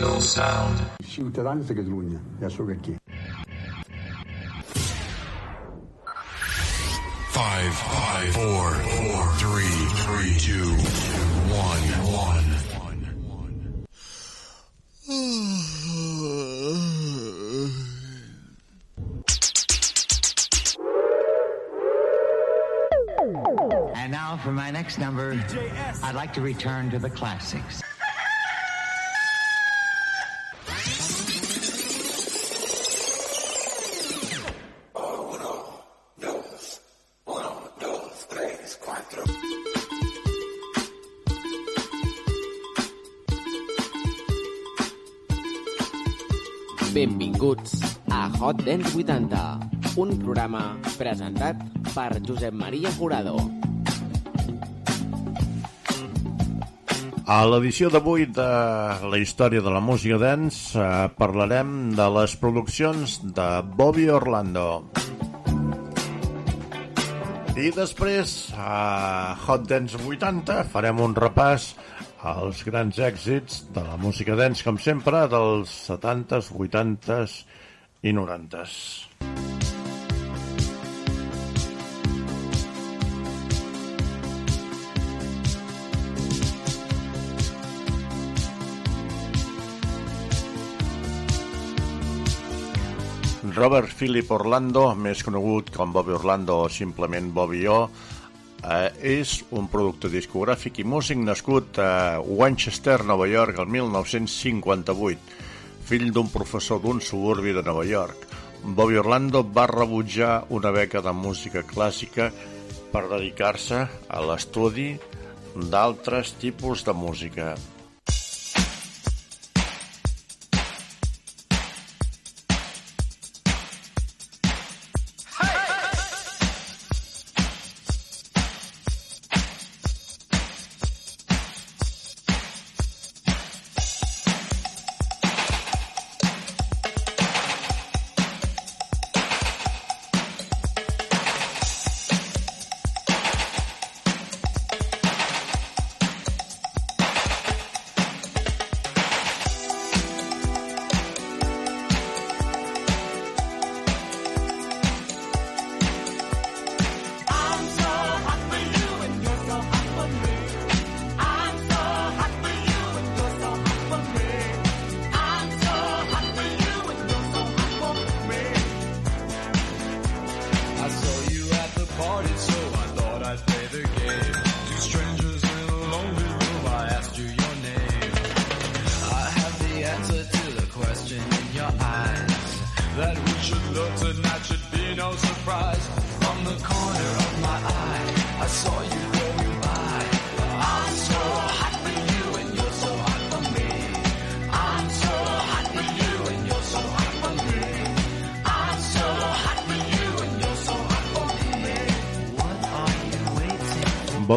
funky sound. Ciutadans de Catalunya, ja sóc aquí. Five, five, four, four, three, three, two, one, one. And now for my next number, I'd like to return to the classics. Hot Dance 80, un programa presentat per Josep Maria Jurado. A l'edició d'avui de la història de la música dance eh, parlarem de les produccions de Bobby Orlando. I després, a Hot Dance 80, farem un repàs als grans èxits de la música dance, com sempre, dels 70s, 80s i 90s. Robert Philip Orlando, més conegut com Bobby Orlando o simplement Bobby O, eh, és un productor discogràfic i músic nascut a Winchester, Nova York, el 1958, fill d'un professor d'un suburbi de Nova York. Bobby Orlando va rebutjar una beca de música clàssica per dedicar-se a l'estudi d'altres tipus de música.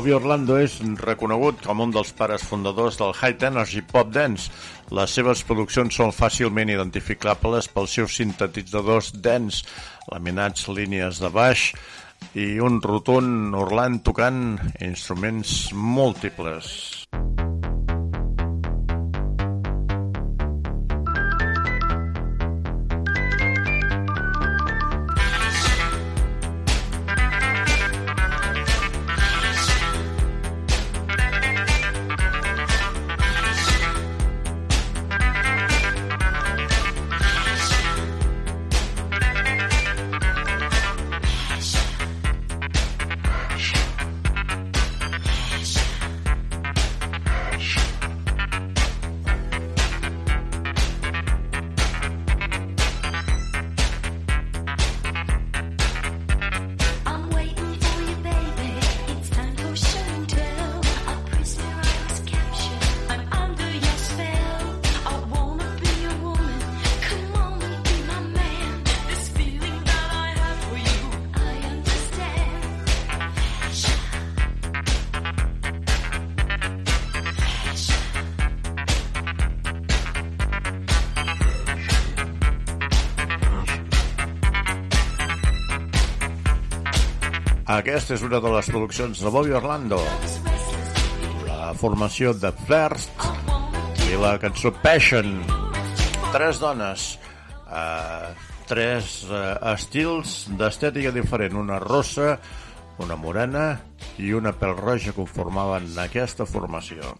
Bobby Orlando és reconegut com un dels pares fundadors del High Energy Pop Dance. Les seves produccions són fàcilment identificables pels seus sintetitzadors dance, laminats línies de baix i un rotund Orland tocant instruments múltiples. Aquesta és una de les produccions de Bobby Orlando. La formació de First i la cançó Passion. Tres dones, eh, tres eh, estils d'estètica diferent, una rossa, una morena i una pèl roja conformaven aquesta formació.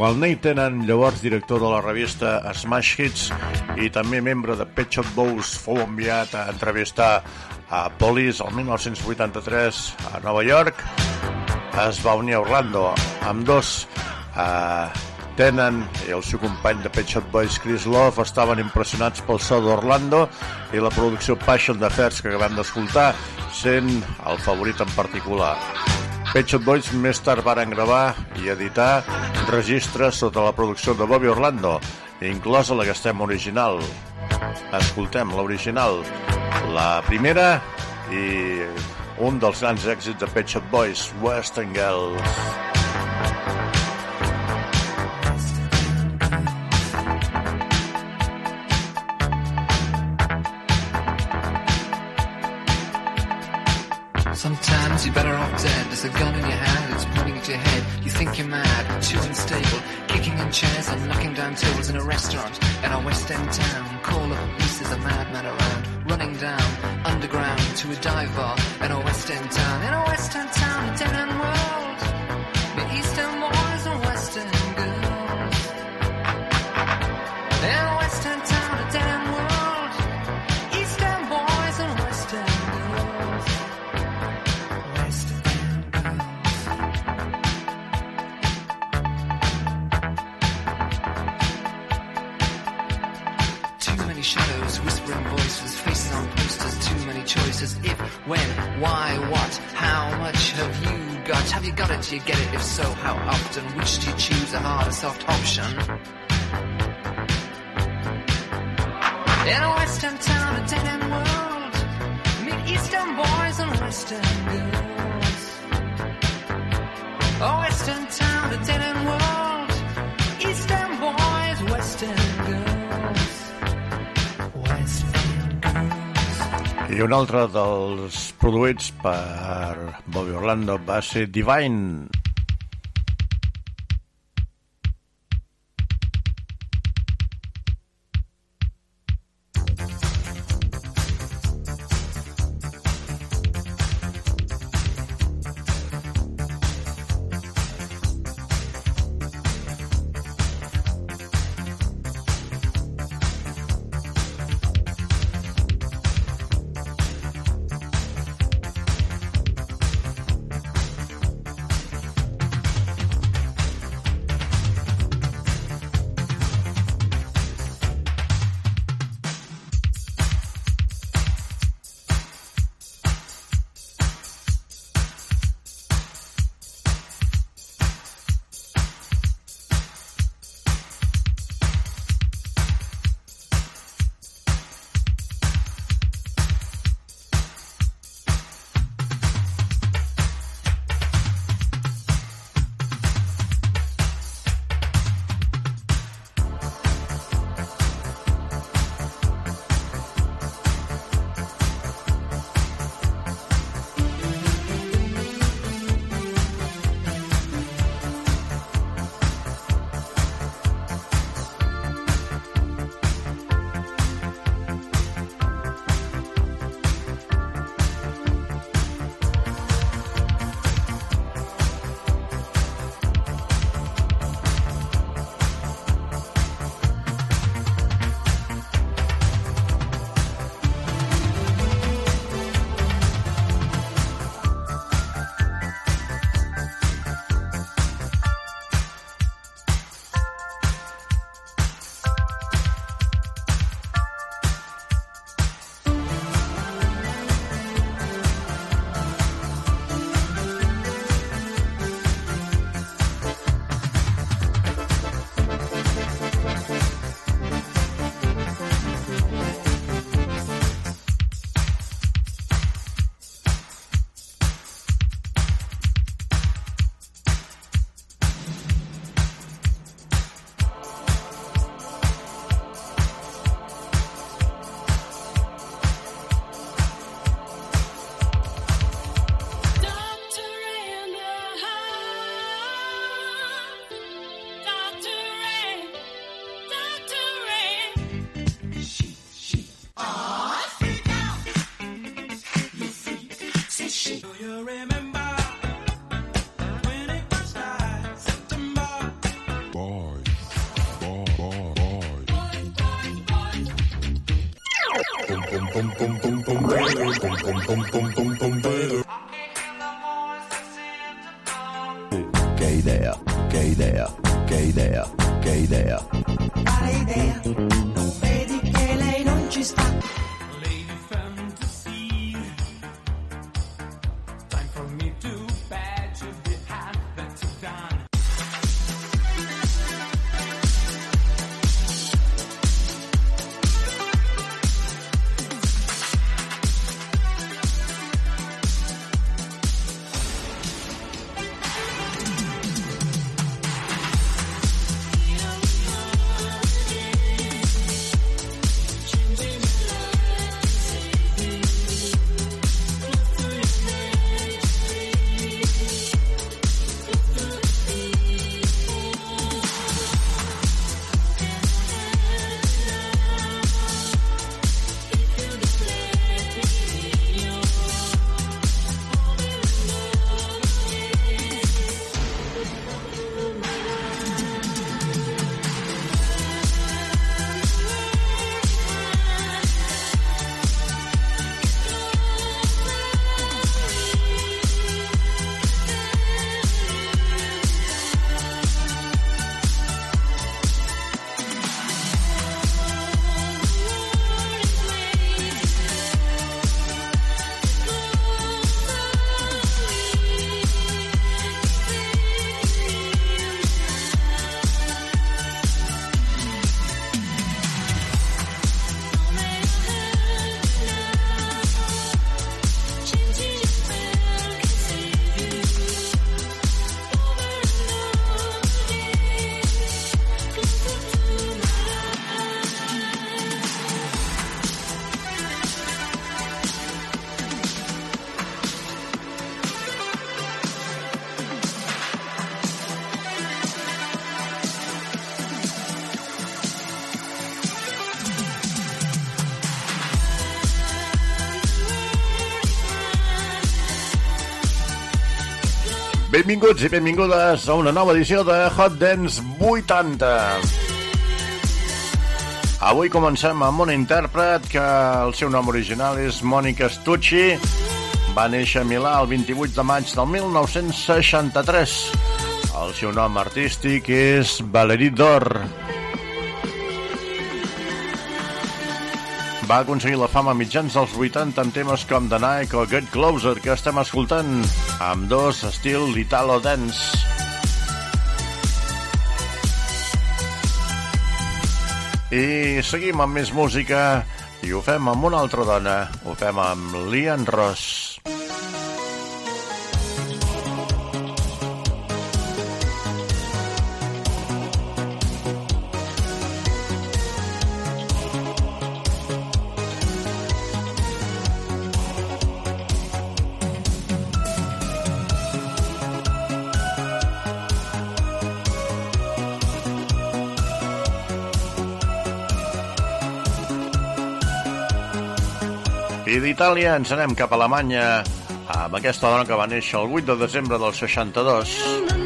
Quan Nate Tennant, llavors director de la revista Smash Hits i també membre de Pet Shop Boys, fou enviat a entrevistar a Police el 1983 a Nova York, es va unir a Orlando. Amb dos eh, Tennant i el seu company de Pet Shop Boys, Chris Love, estaven impressionats pel so d'Orlando i la producció Passion d'Afers que acabem d'escoltar sent el favorit en particular. Pet Shop Boys més tard varen gravar i editar registres sota la producció de Bobby Orlando, inclosa la que estem original. Escoltem l'original, la primera i un dels grans èxits de Pet Shop Boys, Western Girls. Sometimes you're better off dead. There's a gun in your hand, it's pointing at your head. You think you're mad, too unstable. Kicking in chairs and knocking down tables in a restaurant in a West End town. Call the police, there's a madman around. Running down, underground, to a dive bar in a West End town. In a West End town, a dead end world. When, why, what, how much have you got? Have you got it? Do you get it? If so, how often? Which do you choose, a hard or soft option? In a western town, a dead end world, meet eastern boys and western girls. A western town, a dead end world, I un altre dels produïts per Bobby Orlando va ser Divine. pum pum pum pum pum pum pum pum pum pum Benvinguts i benvingudes a una nova edició de Hot Dance 80. Avui comencem amb una intèrpret que el seu nom original és Mònica Stucci. Va néixer a Milà el 28 de maig del 1963. El seu nom artístic és Valerie Dor. Va aconseguir la fama mitjans dels 80 amb temes com The Nike o Get Closer, que estem escoltant, amb dos estil Italo Dance. I seguim amb més música i ho fem amb una altra dona. Ho fem amb Lian Ross. D'Itàlia ens anem cap a Alemanya amb aquesta dona que va néixer el 8 de desembre del 62.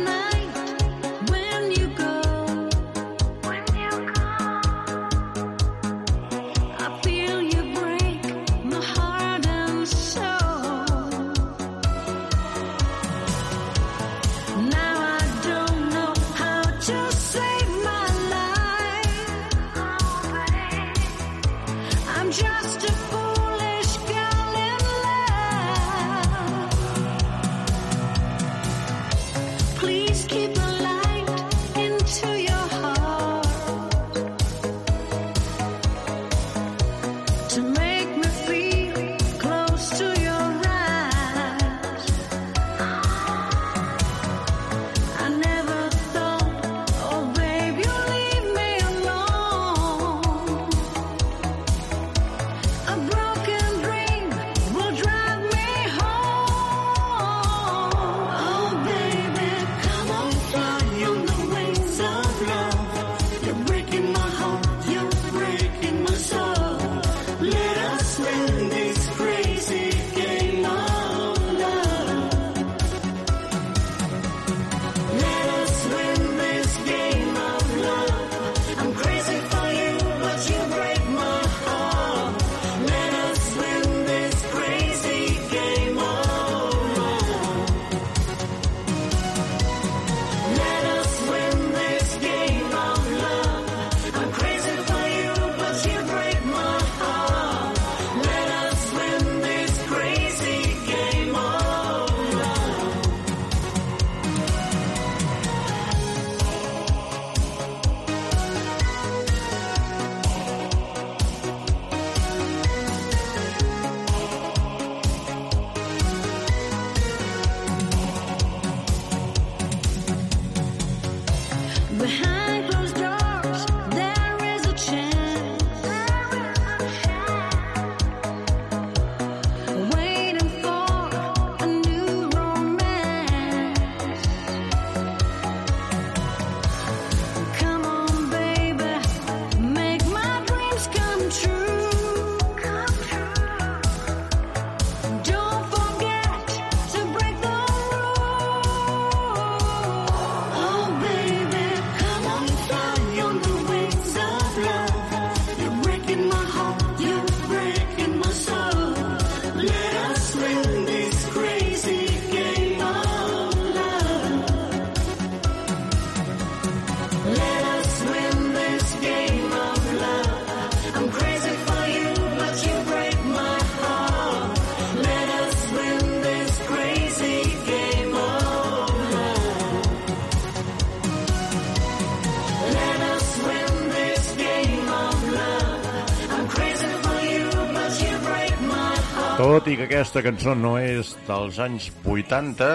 Que aquesta cançó no és dels anys 80,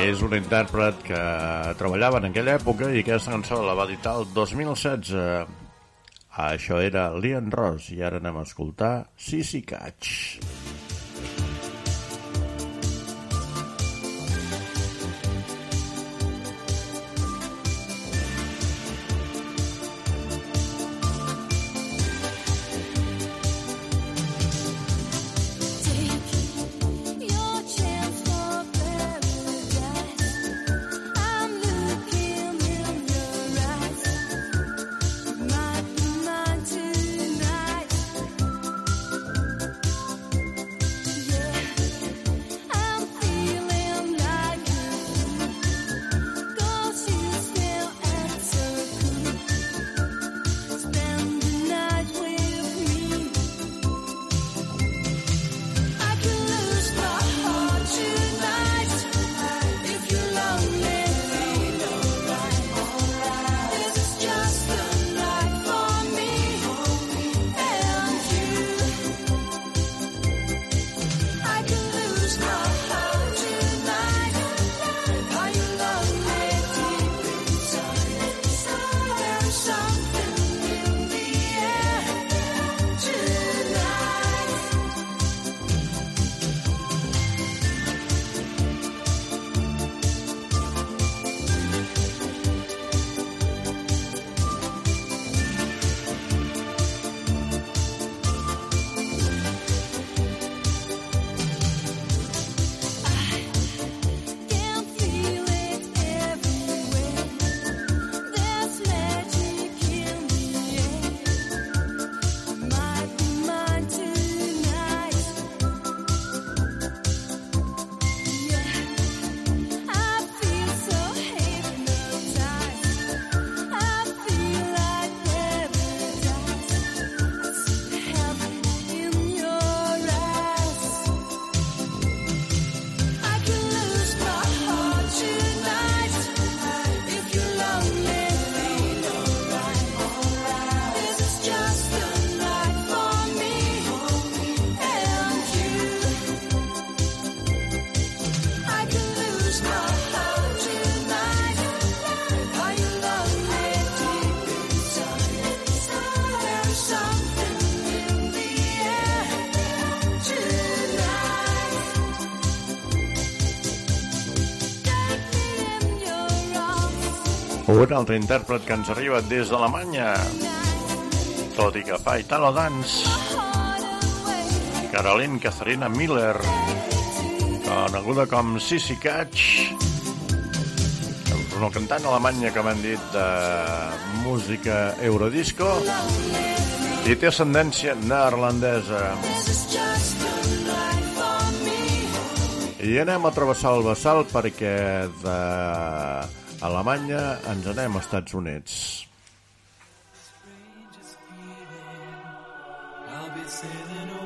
és un intèrpret que treballava en aquella època i aquesta cançó la va editar el 2016. Això era Lian Ross i ara anem a escoltar Sissy Catch. Your Un altre intèrpret que ens arriba des d'Alemanya, tot i que fa Italo Dance, Caroline Catharina Miller, coneguda com Sissy Catch, una cantant alemanya que m'han dit de música eurodisco i té ascendència neerlandesa. I anem a travessar el vessal perquè de Alemanya ens anem a Estats Units. I'll be sailing away,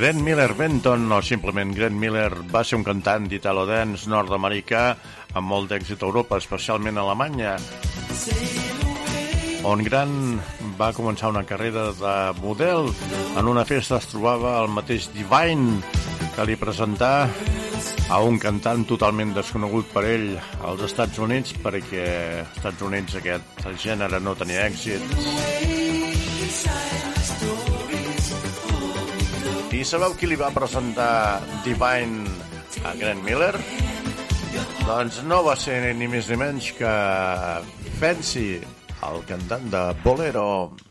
Grant Miller Benton, o simplement Grant Miller, va ser un cantant d'Italo Dance nord-americà amb molt d'èxit a Europa, especialment a Alemanya, on Grant va començar una carrera de model. En una festa es trobava el mateix Divine, que li presentà a un cantant totalment desconegut per ell als Estats Units, perquè als Estats Units aquest gènere no tenia èxit. I sabeu qui li va presentar Divine a Grant Miller? Doncs no va ser ni més ni menys que Fancy, el cantant de Bolero. Let's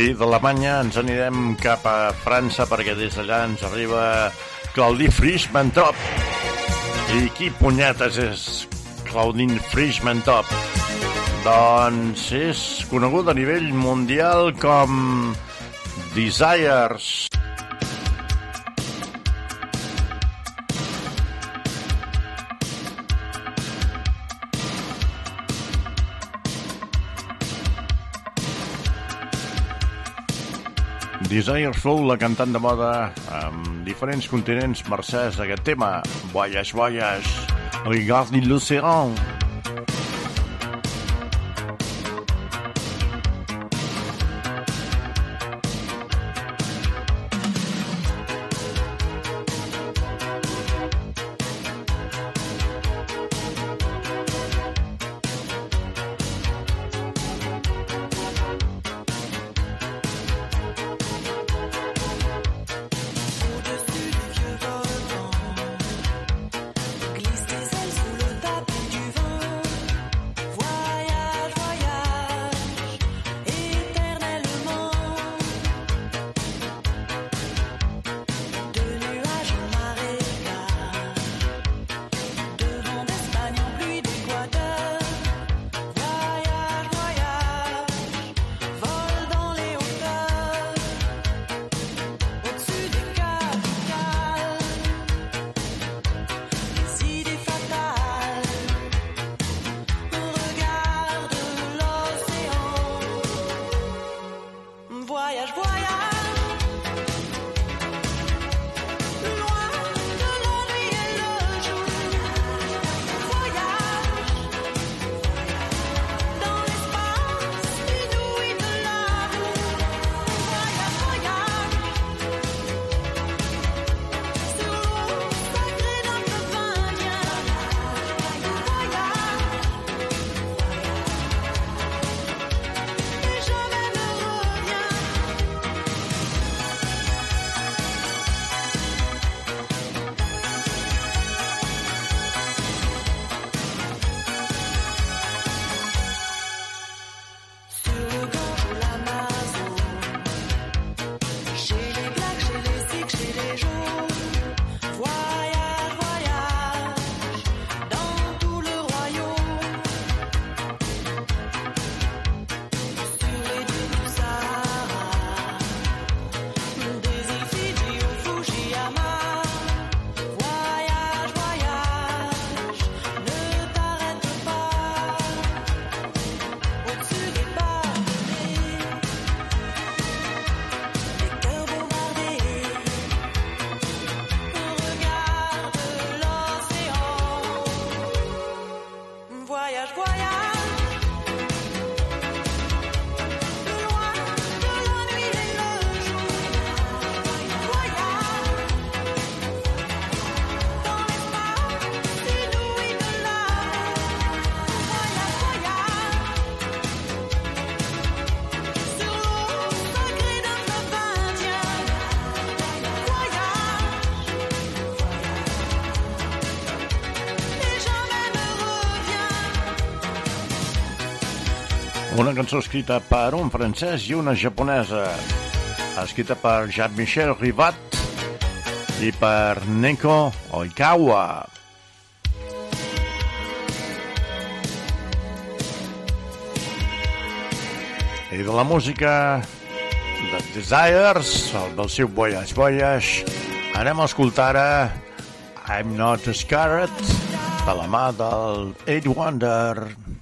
I d'Alemanya ens anirem cap a França perquè des d'allà ens arriba Claudie Frischmann Top. I qui punyetes és Claudine Frischmann Top? Doncs és conegut a nivell mundial com Desires. Desire Flow, la cantant de moda amb diferents continents mercès a aquest tema. Voyage, voyage, regarde l'océan. Una cançó escrita per un francès i una japonesa. Escrita per Jean-Michel Rivat i per Neko Oikawa. I de la música de Desires, el del seu Voyage Voyage, anem a escoltar ara I'm Not Scared, de la mà del Eight Wonder.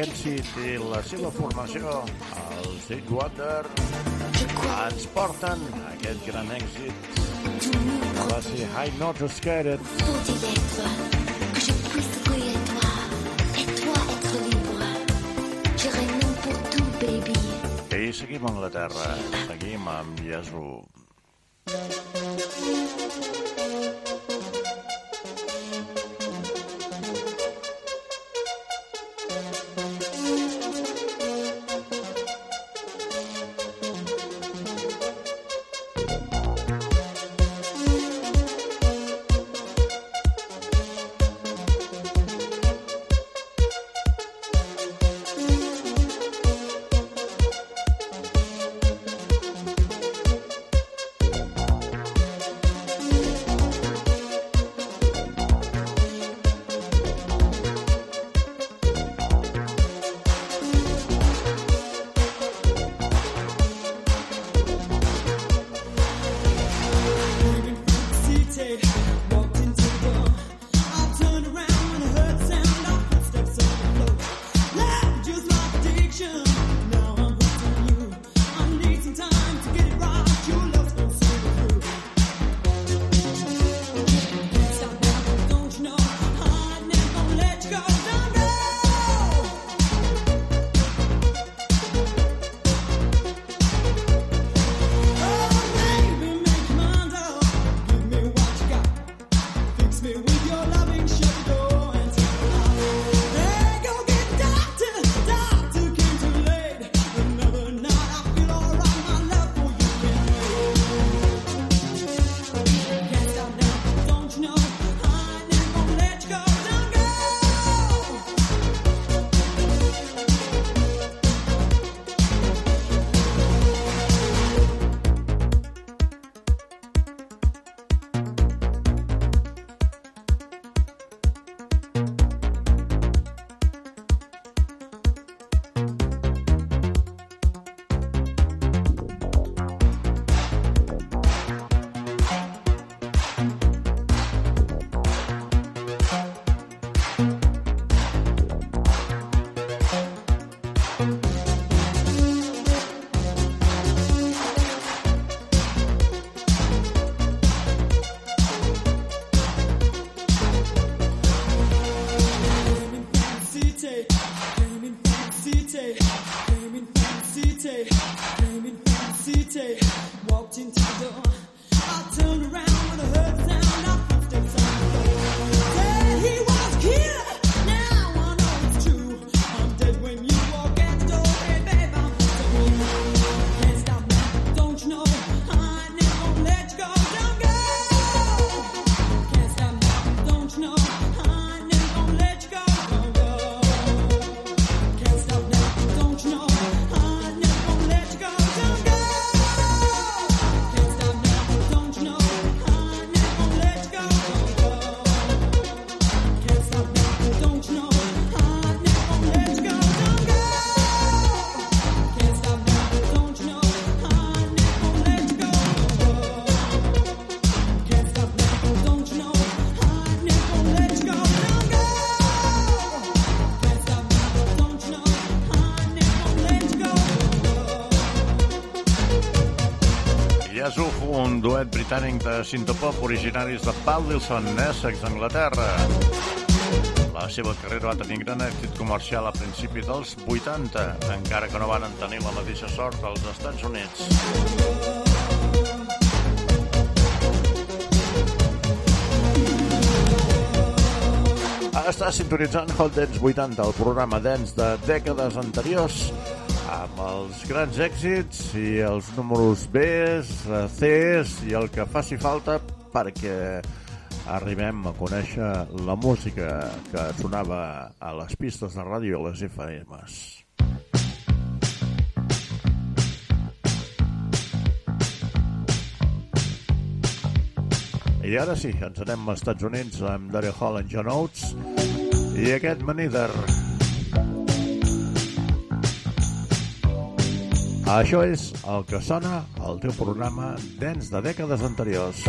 Pat Kensit i la seva formació, el Wonder, ens porten aquest gran èxit. Va ser I'm Not Scared. Que et toi être. J'irai n'importe où, baby. I seguim a Anglaterra, seguim amb Yazoo. Yazoo, duet britànic de sintopop originaris de Baldilson, Essex, Anglaterra. La seva carrera va tenir gran èxit comercial a principi dels 80, encara que no van tenir la mateixa sort als Estats Units. Està sintonitzant Hot Dance 80, el programa dance de dècades anteriors, amb els grans èxits i els números Bs, Cs i el que faci falta perquè arribem a conèixer la música que sonava a les pistes de ràdio i a les FMs. I ara sí, ens anem als Estats Units amb Daryl Hall and John Oates i aquest Manither. Això és el que sona al teu programa Dents de dècades anteriors.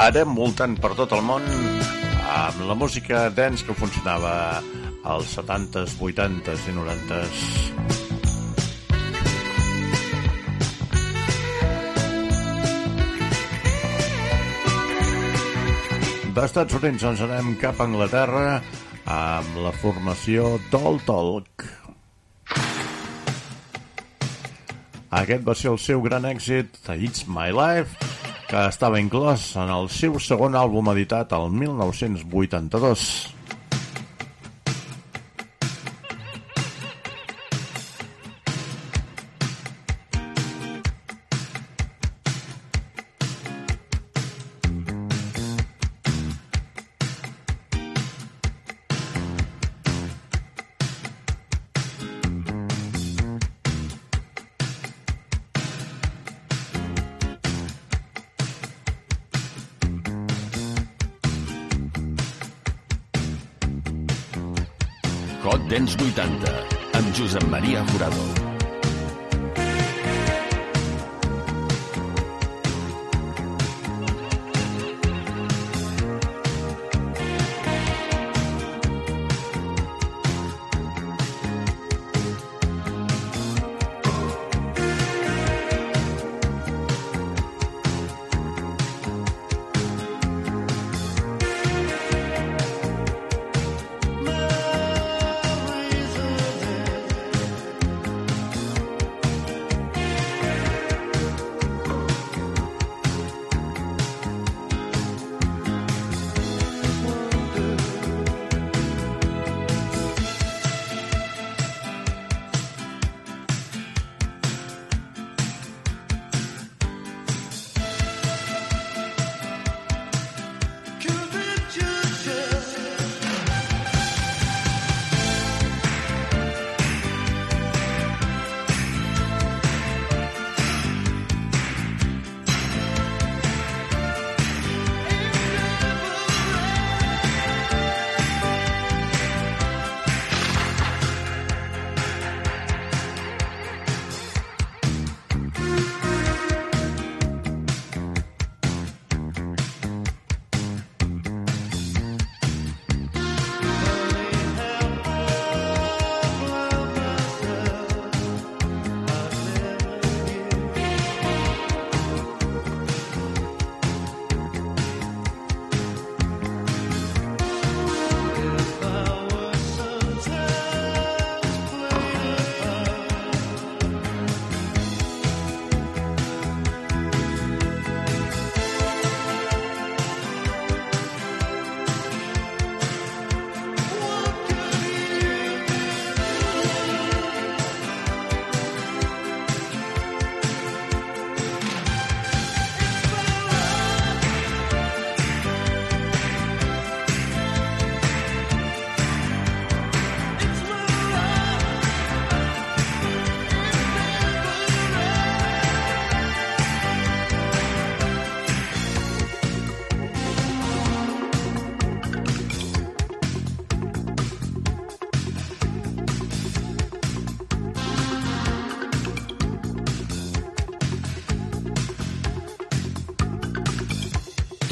ara multant per tot el món amb la música dance que funcionava als 70s, 80s i 90s. D'Estats Units ens anem cap a Anglaterra amb la formació Tol Talk. Aquest va ser el seu gran èxit, It's My Life, que estava inclòs en el seu segon àlbum editat el 1982.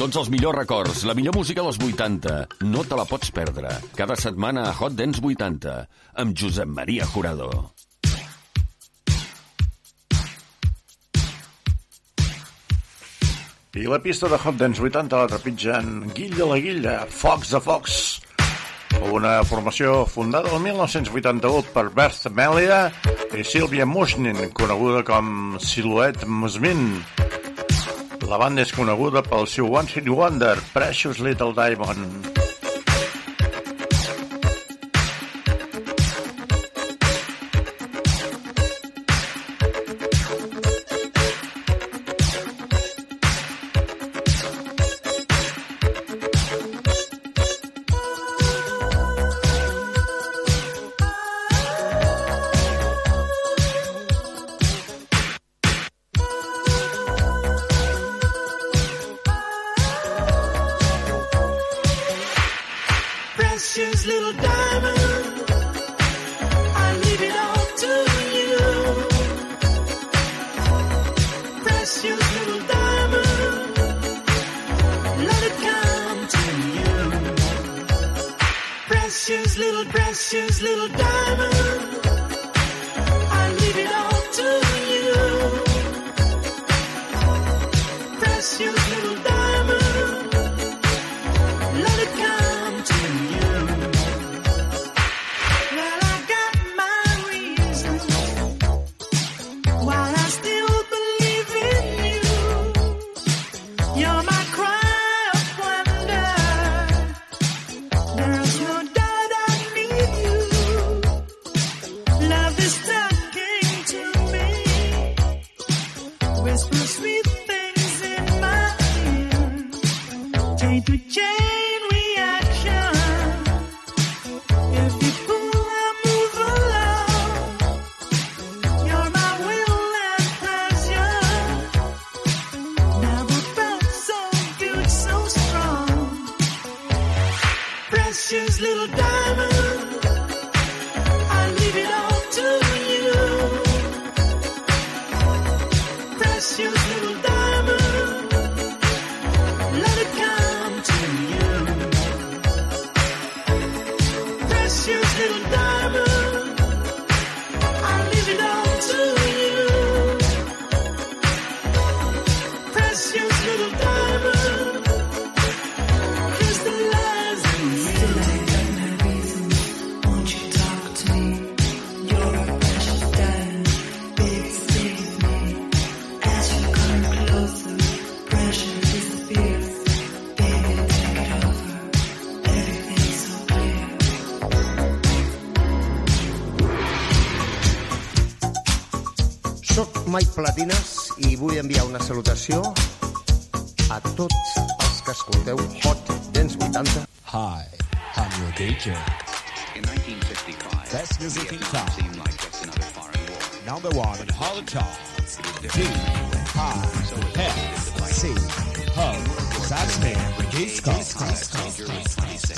Tots els millors records, la millor música dels 80. No te la pots perdre. Cada setmana a Hot Dance 80, amb Josep Maria Jurado. I la pista de Hot Dance 80 la trepitgen Guilla la Guilla, Fox de Fox, una formació fundada el 1981 per Bert Melia i Sylvia Mushnin, coneguda com Silhouette Musmin. La banda és coneguda pel seu One Hit Wonder, Precious Little Diamond. Chain to chain reaction. Pull, along. You're my will and. Never felt so good, so strong. Precious little Platines i vull enviar una salutació a tots els que escolteu Hot Dance 80. Hi, I'm your DJ. In 1965, Best music in town. seemed like just another foreign war. Number one in all the charts. D, I, F, C, Ho, that's me, Regis Scott. January 26.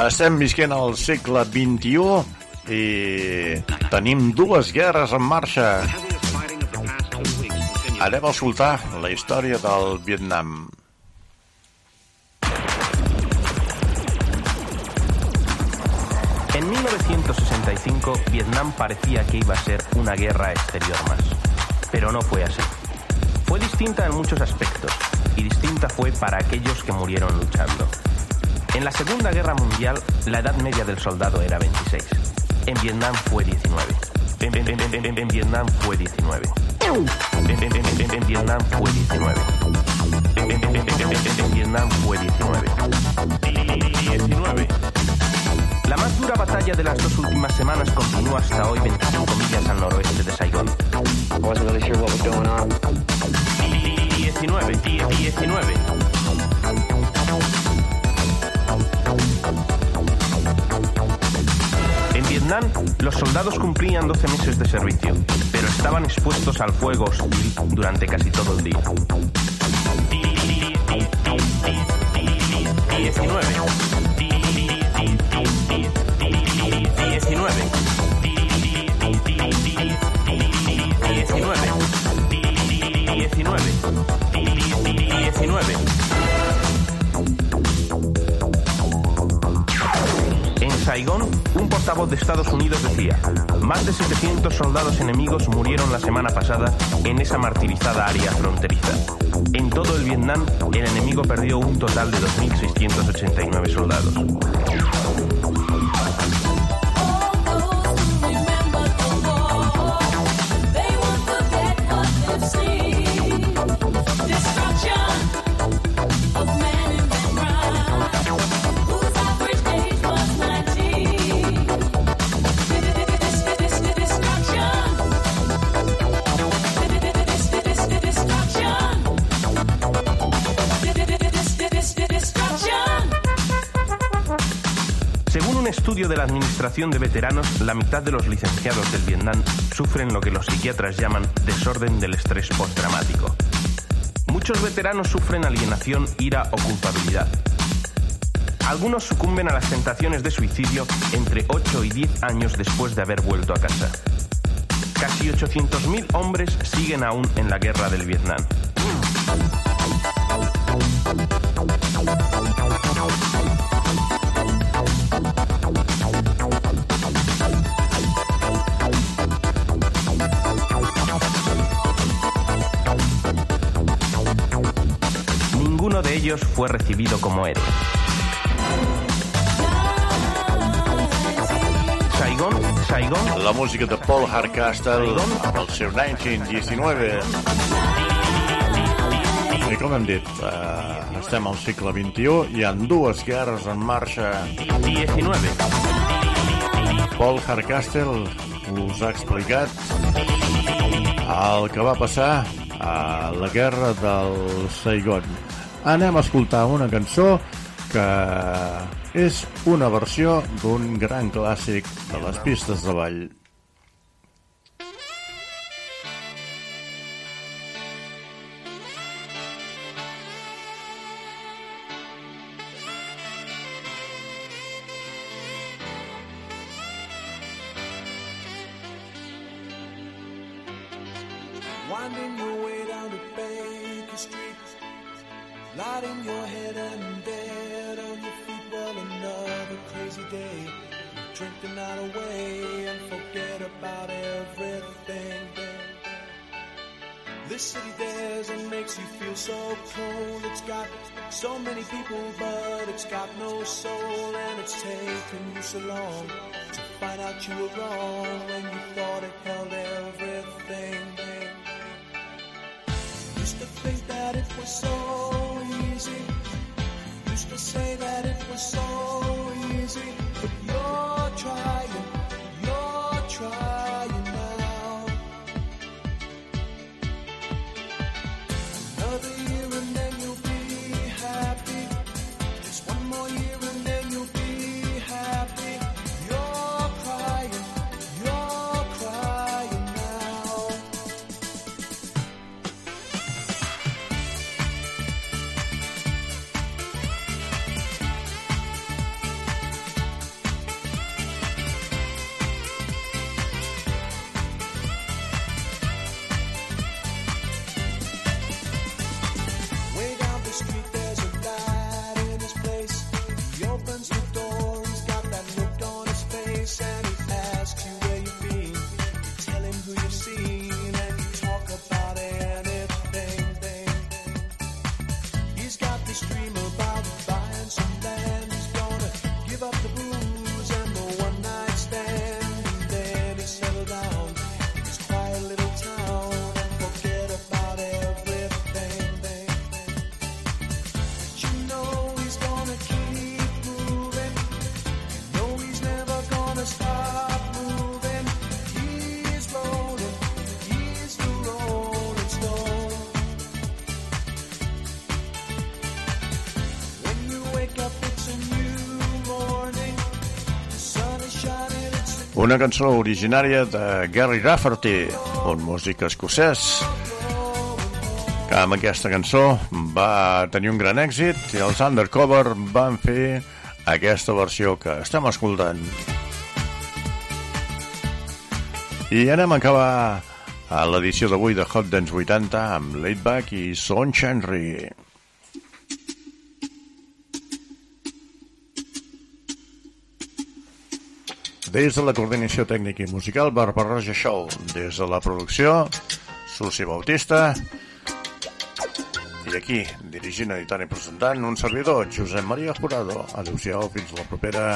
Estem visquent al segle XXI i tenim dues guerres en marxa. Anem a escoltar la història del Vietnam. En 1965, Vietnam parecía que iba a ser una guerra exterior más. Pero no fue así. Fue distinta en muchos aspectos, y distinta fue para aquellos que murieron luchando. En la Segunda Guerra Mundial, la edad media del soldado era 26. En Vietnam fue 19. En, en- en- en- Vietnam fue 19. En, Vietnam fue 19. En, en- en- en- en- en- en Vietnam fue 19. 19. La más dura batalla de las dos últimas semanas continúa hasta hoy 25 millas al noroeste de Saigón. 19, 19. Los soldados cumplían 12 meses de servicio, pero estaban expuestos al fuego durante casi todo el día. 19. 19. En Saigón, un portavoz de Estados Unidos decía, más de 700 soldados enemigos murieron la semana pasada en esa martirizada área fronteriza. En todo el Vietnam, el enemigo perdió un total de 2.689 soldados. De la Administración de Veteranos, la mitad de los licenciados del Vietnam sufren lo que los psiquiatras llaman desorden del estrés postraumático. Muchos veteranos sufren alienación, ira o culpabilidad. Algunos sucumben a las tentaciones de suicidio entre 8 y 10 años después de haber vuelto a casa. Casi 800.000 hombres siguen aún en la guerra del Vietnam. Ellos fue recibido como héroe. Saigón, Saigón, La música de Paul Hardcastle amb el seu 1919. I com hem dit, eh, estem al segle XXI, hi ha dues guerres en marxa. El 19. Paul Hardcastle us ha explicat el que va passar a la guerra del Saigon. Anem a escoltar una cançó que és una versió d'un gran clàssic de les pistes de ball. Drink the night away and forget about everything. This city dares and makes you feel so cold. It's got so many people, but it's got no soul, and it's taken you so long to find out you were wrong when you thought it held everything. Used to think that it was so Una cançó originària de Gary Rafferty, un músic escocès, que amb aquesta cançó va tenir un gran èxit i els Undercover van fer aquesta versió que estem escoltant. I anem a acabar a l'edició d'avui de Hot Dance 80 amb Laidback i Son Henry. Des de la coordinació tècnica i musical, Barbarroja Show. Des de la producció, Susi Bautista. I aquí, dirigint, editant i presentant, un servidor, Josep Maria Jurado. Adéu-siau, fins la propera...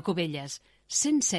Ràdio Cubelles, 107